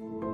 Bye.